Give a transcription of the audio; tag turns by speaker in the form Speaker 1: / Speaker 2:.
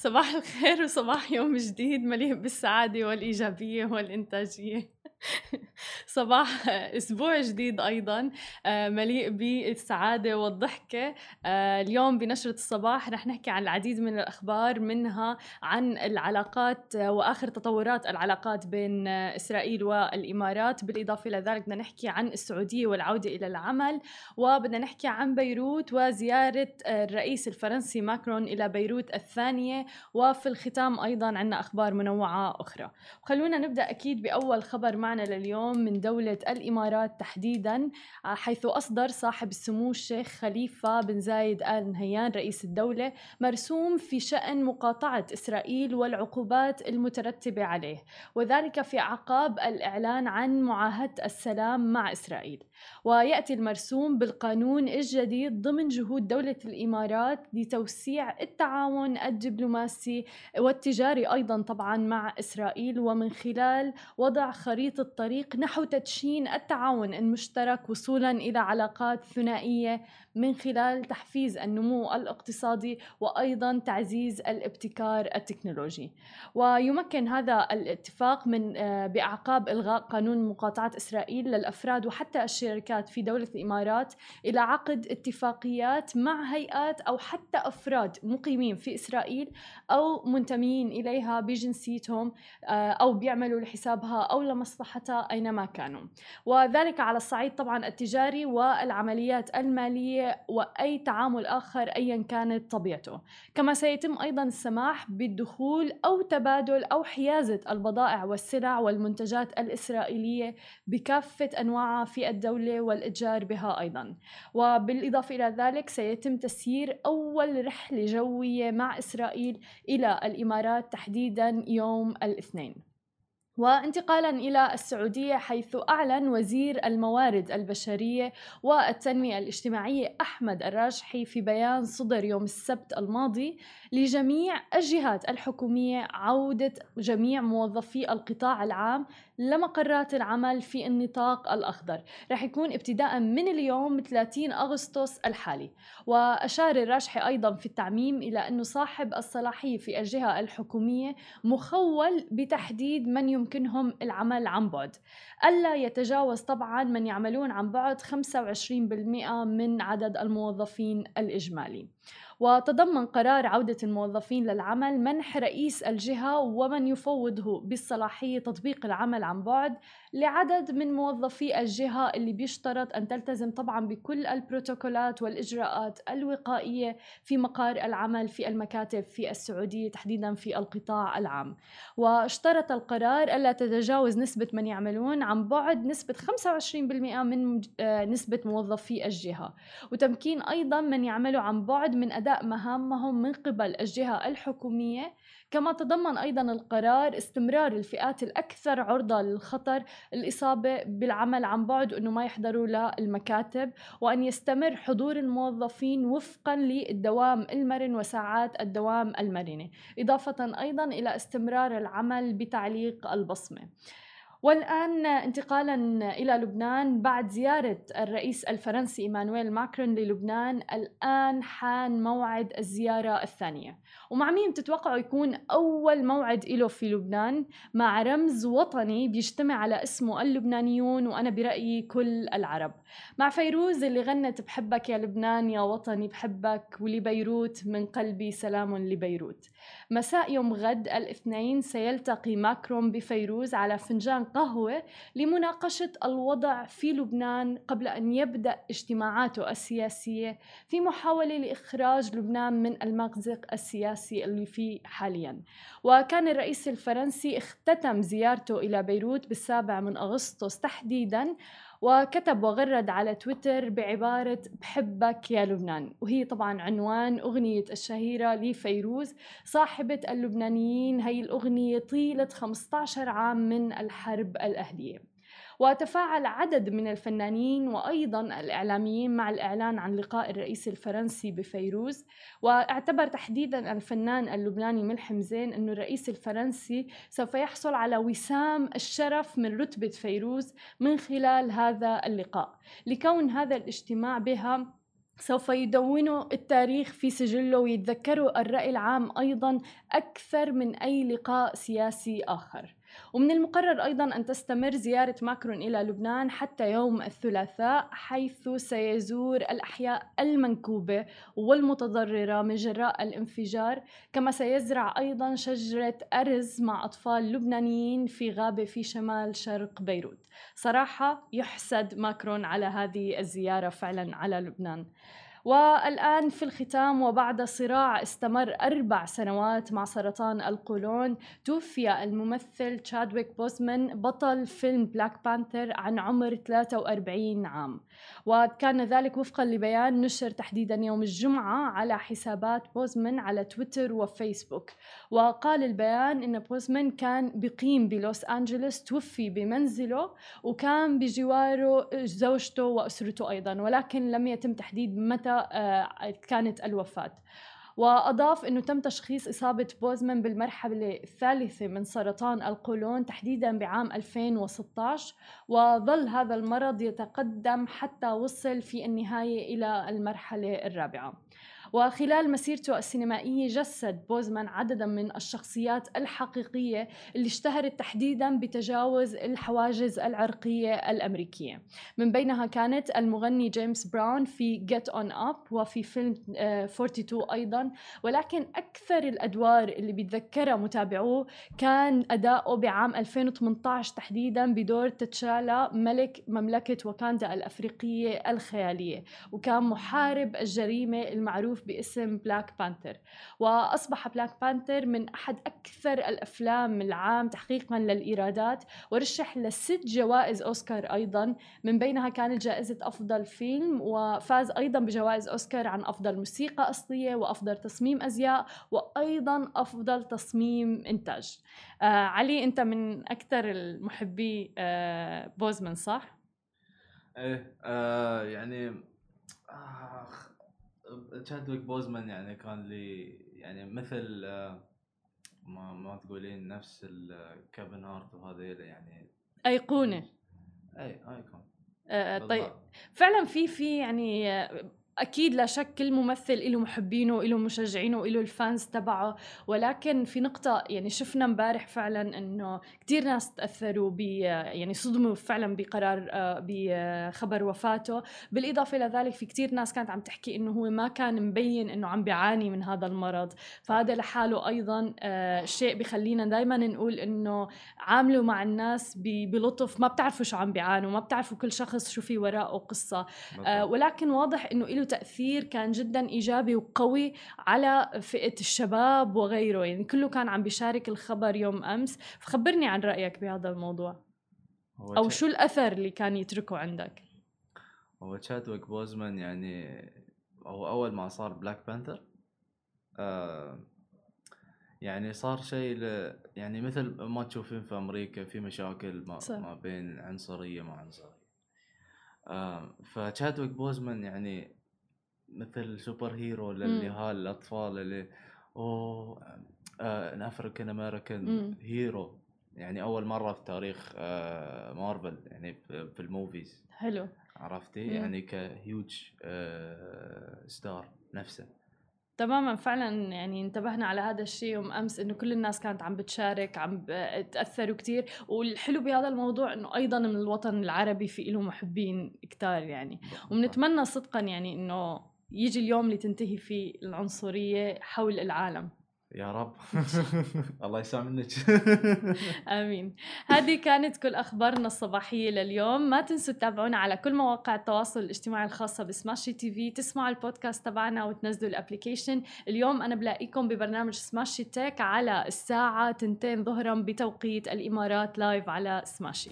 Speaker 1: صباح الخير وصباح يوم جديد مليء بالسعادة والإيجابية والإنتاجية. صباح أسبوع جديد أيضا آه، مليء بالسعادة والضحكة. آه، اليوم بنشرة الصباح رح نحكي عن العديد من الأخبار منها عن العلاقات وآخر تطورات العلاقات بين إسرائيل والإمارات. بالإضافة إلى ذلك بدنا نحكي عن السعودية والعودة إلى العمل وبدنا نحكي عن بيروت وزيارة الرئيس الفرنسي ماكرون إلى بيروت الثانية. وفي الختام أيضا عندنا أخبار منوعة أخرى. خلونا نبدأ أكيد بأول خبر معنا لليوم من دولة الإمارات تحديدا آه، حيث أصدر صاحب السمو الشيخ خليفة بن زايد آل نهيان رئيس الدولة مرسوم في شأن مقاطعة إسرائيل والعقوبات المترتبة عليه وذلك في أعقاب الإعلان عن معاهدة السلام مع إسرائيل. ويأتي المرسوم بالقانون الجديد ضمن جهود دولة الإمارات لتوسيع التعاون الدبلوماسي والتجاري أيضا طبعا مع إسرائيل ومن خلال وضع خريطة طريق نحو تدشين التعاون المشترك وصولا إلى علاقات ثنائية من خلال تحفيز النمو الاقتصادي وأيضا تعزيز الابتكار التكنولوجي. ويمكن هذا الاتفاق من آه، باعقاب إلغاء قانون مقاطعة إسرائيل للأفراد وحتى الشركات في دولة الإمارات إلى عقد اتفاقيات مع هيئات أو حتى أفراد مقيمين في إسرائيل أو منتمين إليها بجنسيتهم آه، أو بيعملوا لحسابها أو لمصلحتها أينما كانوا. وذلك على الصعيد طبعا التجاري والعمليات المالية وأي تعامل آخر ايا كانت طبيعته. كما سيتم أيضا السماح بالدخول أو تبادل أو حيازة البضائع والسلع والمنتجات الإسرائيلية بكافة انواعها في الدولة والإتجار بها أيضا. وبالإضافة إلى ذلك سيتم تسيير أول رحلة جوية مع إسرائيل إلى الإمارات تحديدا يوم الاثنين. وانتقالا إلى السعودية حيث أعلن وزير الموارد البشرية والتنمية الاجتماعيه أحمد الراجحي في بيان صدر يوم السبت الماضي لجميع الجهات الحكومية عودة جميع موظفي القطاع العام لمقرات العمل في النطاق الأخضر. رح يكون ابتداء من اليوم 30 أغسطس الحالي. وأشار الراجحي أيضا في التعميم إلى أنه صاحب الصلاحية في الجهة الحكومية مخول بتحديد من يمكنهم العمل عن بعد. ألا يتجاوز طبعا من يعملون عن بعد 25% من عدد الموظفين الإجمالي. وتضمن قرار عودة الموظفين للعمل منح رئيس الجهة ومن يفوضه بالصلاحية تطبيق العمل عن بعد لعدد من موظفي الجهة اللي بيشترط أن تلتزم طبعا بكل البروتوكولات والإجراءات الوقائية في مقار العمل في المكاتب في السعودية تحديدا في القطاع العام. واشترط القرار ألا تتجاوز نسبة من يعملون عن بعد نسبة 25% من آه، نسبة موظفي الجهة. وتمكين أيضا من يعملوا عن بعد من أداء مهامهم من قبل الجهة الحكومية. كما تضمن أيضا القرار استمرار الفئات الأكثر عرضة للخطر الإصابة بالعمل عن بعد وأنه ما يحضروا للمكاتب وأن يستمر حضور الموظفين وفقا للدوام المرن وساعات الدوام المرنة. إضافة أيضا إلى استمرار العمل بتعليق البصمة. والآن انتقالا إلى لبنان بعد زيارة الرئيس الفرنسي إيمانويل ماكرون للبنان الآن حان موعد الزيارة الثانية. ومع مين تتوقعوا يكون أول موعد له في لبنان؟ مع رمز وطني بيجتمع على اسمه اللبنانيون وأنا برأيي كل العرب. مع فيروز اللي غنت بحبك يا لبنان يا وطني بحبك ولبيروت من قلبي سلام لبيروت. مساء يوم غد الاثنين سيلتقي ماكرون بفيروز على فنجان قهوة لمناقشة الوضع في لبنان قبل أن يبدأ اجتماعاته السياسية في محاولة لإخراج لبنان من المأزق السياسي اللي فيه حاليا. وكان الرئيس الفرنسي اختتم زيارته إلى بيروت بالسابع من أغسطس تحديدا وكتب وغرد على تويتر بعبارة بحبك يا لبنان وهي طبعا عنوان أغنية الشهيرة لفيروز صاحبة اللبنانيين. هي الأغنية طيلة 15 عام من الحرب الأهلية. وتفاعل عدد من الفنانين وأيضا الإعلاميين مع الإعلان عن لقاء الرئيس الفرنسي بفيروز. وأعتبر تحديدا الفنان اللبناني ملحم زين أنه الرئيس الفرنسي سوف يحصل على وسام الشرف من رتبة فيروز من خلال هذا اللقاء. لكون هذا الاجتماع بها سوف يدونوا التاريخ في سجله ويتذكروا الرأي العام أيضا أكثر من أي لقاء سياسي آخر. ومن المقرر أيضا أن تستمر زيارة ماكرون إلى لبنان حتى يوم الثلاثاء حيث سيزور الأحياء المنكوبة والمتضررة من جراء الانفجار كما سيزرع أيضا شجرة أرز مع أطفال لبنانيين في غابة في شمال شرق بيروت. صراحة يحسد ماكرون على هذه الزيارة فعلا على لبنان. والآن في الختام وبعد صراع استمر أربع سنوات مع سرطان القولون توفي الممثل تشادويك بوزمان بطل فيلم Black Panther عن عمر 43 عام. وكان ذلك وفقا لبيان نشر تحديدا يوم الجمعة على حسابات بوزمان على تويتر وفيسبوك. وقال البيان أن بوزمان كان مقيم بلوس أنجلوس توفي بمنزله وكان بجواره زوجته وأسرته أيضا ولكن لم يتم تحديد متى آه، كانت الوفاة. وأضاف أنه تم تشخيص إصابة بوزمان بالمرحلة الثالثة من سرطان القولون تحديدا بعام 2016 وظل هذا المرض يتقدم حتى وصل في النهاية إلى المرحلة الرابعة. وخلال مسيرته السينمائية جسد بوزمان عددا من الشخصيات الحقيقية اللي اشتهرت تحديدا بتجاوز الحواجز العرقية الأمريكية. من بينها كانت المغني جيمس براون في Get On Up وفي فيلم 42 آه، أيضا. ولكن أكثر الأدوار اللي بيتذكرها متابعوه كان أداؤه بعام 2018 تحديدا بدور تتشالا ملك مملكة واكاندا الأفريقية الخيالية وكان محارب الجريمة المعروف معروف باسم Black Panther وأصبح Black Panther من أحد أكثر الأفلام العام تحقيقا للإيرادات ورشح لست جوائز أوسكار أيضا. من بينها كانت جائزة أفضل فيلم وفاز أيضا بجوائز أوسكار عن أفضل موسيقى أصلية وأفضل تصميم أزياء وأيضا أفضل تصميم إنتاج. آه علي أنت من أكثر المحبي آه بوزمان صح؟
Speaker 2: إيه آه يعني آه تشادويك بوزمان يعني كان لي يعني مثل آه، ما ما تقولين نفس كيفن هارت وهذيل يعني
Speaker 1: أيقونة.
Speaker 2: أي icon.
Speaker 1: آه طيب. فعلا في في يعني آه، أكيد لا شك كل ممثل له محبينه له مشجعينه له ال fans تبعه. ولكن في نقطة يعني شفنا امبارح فعلا إنه كثير ناس تأثروا ب يعني صدموا فعلا بقرار آه، بخبر وفاته. بالإضافة إلى ذلك في كثير ناس كانت عم تحكي إنه هو ما كان مبين إنه عم بيعاني من هذا المرض. فهذا لحاله أيضا آه، شيء بخلينا دائما نقول إنه عاملوا مع الناس بلطف. ما بتعرفوا شو عم بيعانوا ما بتعرفوا كل شخص شو في وراءه قصة. آه، ولكن واضح إنه له تأثير كان جدا إيجابي وقوي على فئة الشباب وغيره. يعني كله كان عم بيشارك الخبر يوم أمس. فخبرني عن رأيك بهذا الموضوع. أو شو الأثر اللي كان يتركه عندك؟
Speaker 2: هو تشادويك بوزمان يعني هو أول ما صار Black Panther آه يعني صار شيء ل... يعني مثل ما تشوفين في أمريكا في مشاكل ما, صح. ما بين عنصرية ما عنصرية. آه فتشادويك بوزمان يعني مثل super hero للي الأطفال اللي oh an African American hero يعني أول مرة في تاريخ آه مارفل يعني في ال movies.
Speaker 1: حلو.
Speaker 2: عرفتي؟ مم. يعني ك huge آه star نفسه.
Speaker 1: تماما. فعلا يعني انتبهنا على هذا الشيء يوم أمس إنه كل الناس كانت عم بتشارك عم تأثروا كثير والحلو بهذا الموضوع إنه أيضا من الوطن العربي في له محبين كتار يعني. وبنتمنى صدقا يعني إنه يجي اليوم اللي تنتهي فيه العنصرية حول العالم.
Speaker 2: يا رب. الله يسامحك.
Speaker 1: آمين. هذه كانت كل أخبارنا الصباحية لليوم. ما تنسوا تتابعونا على كل مواقع التواصل الاجتماعي الخاصة بسماشي TV تسمعوا البودكاست تبعنا وتنزلوا ال application اليوم أنا بلاقيكم ببرنامج سماشي Tech على الساعة 2 ظهرا بتوقيت الإمارات live على سماشي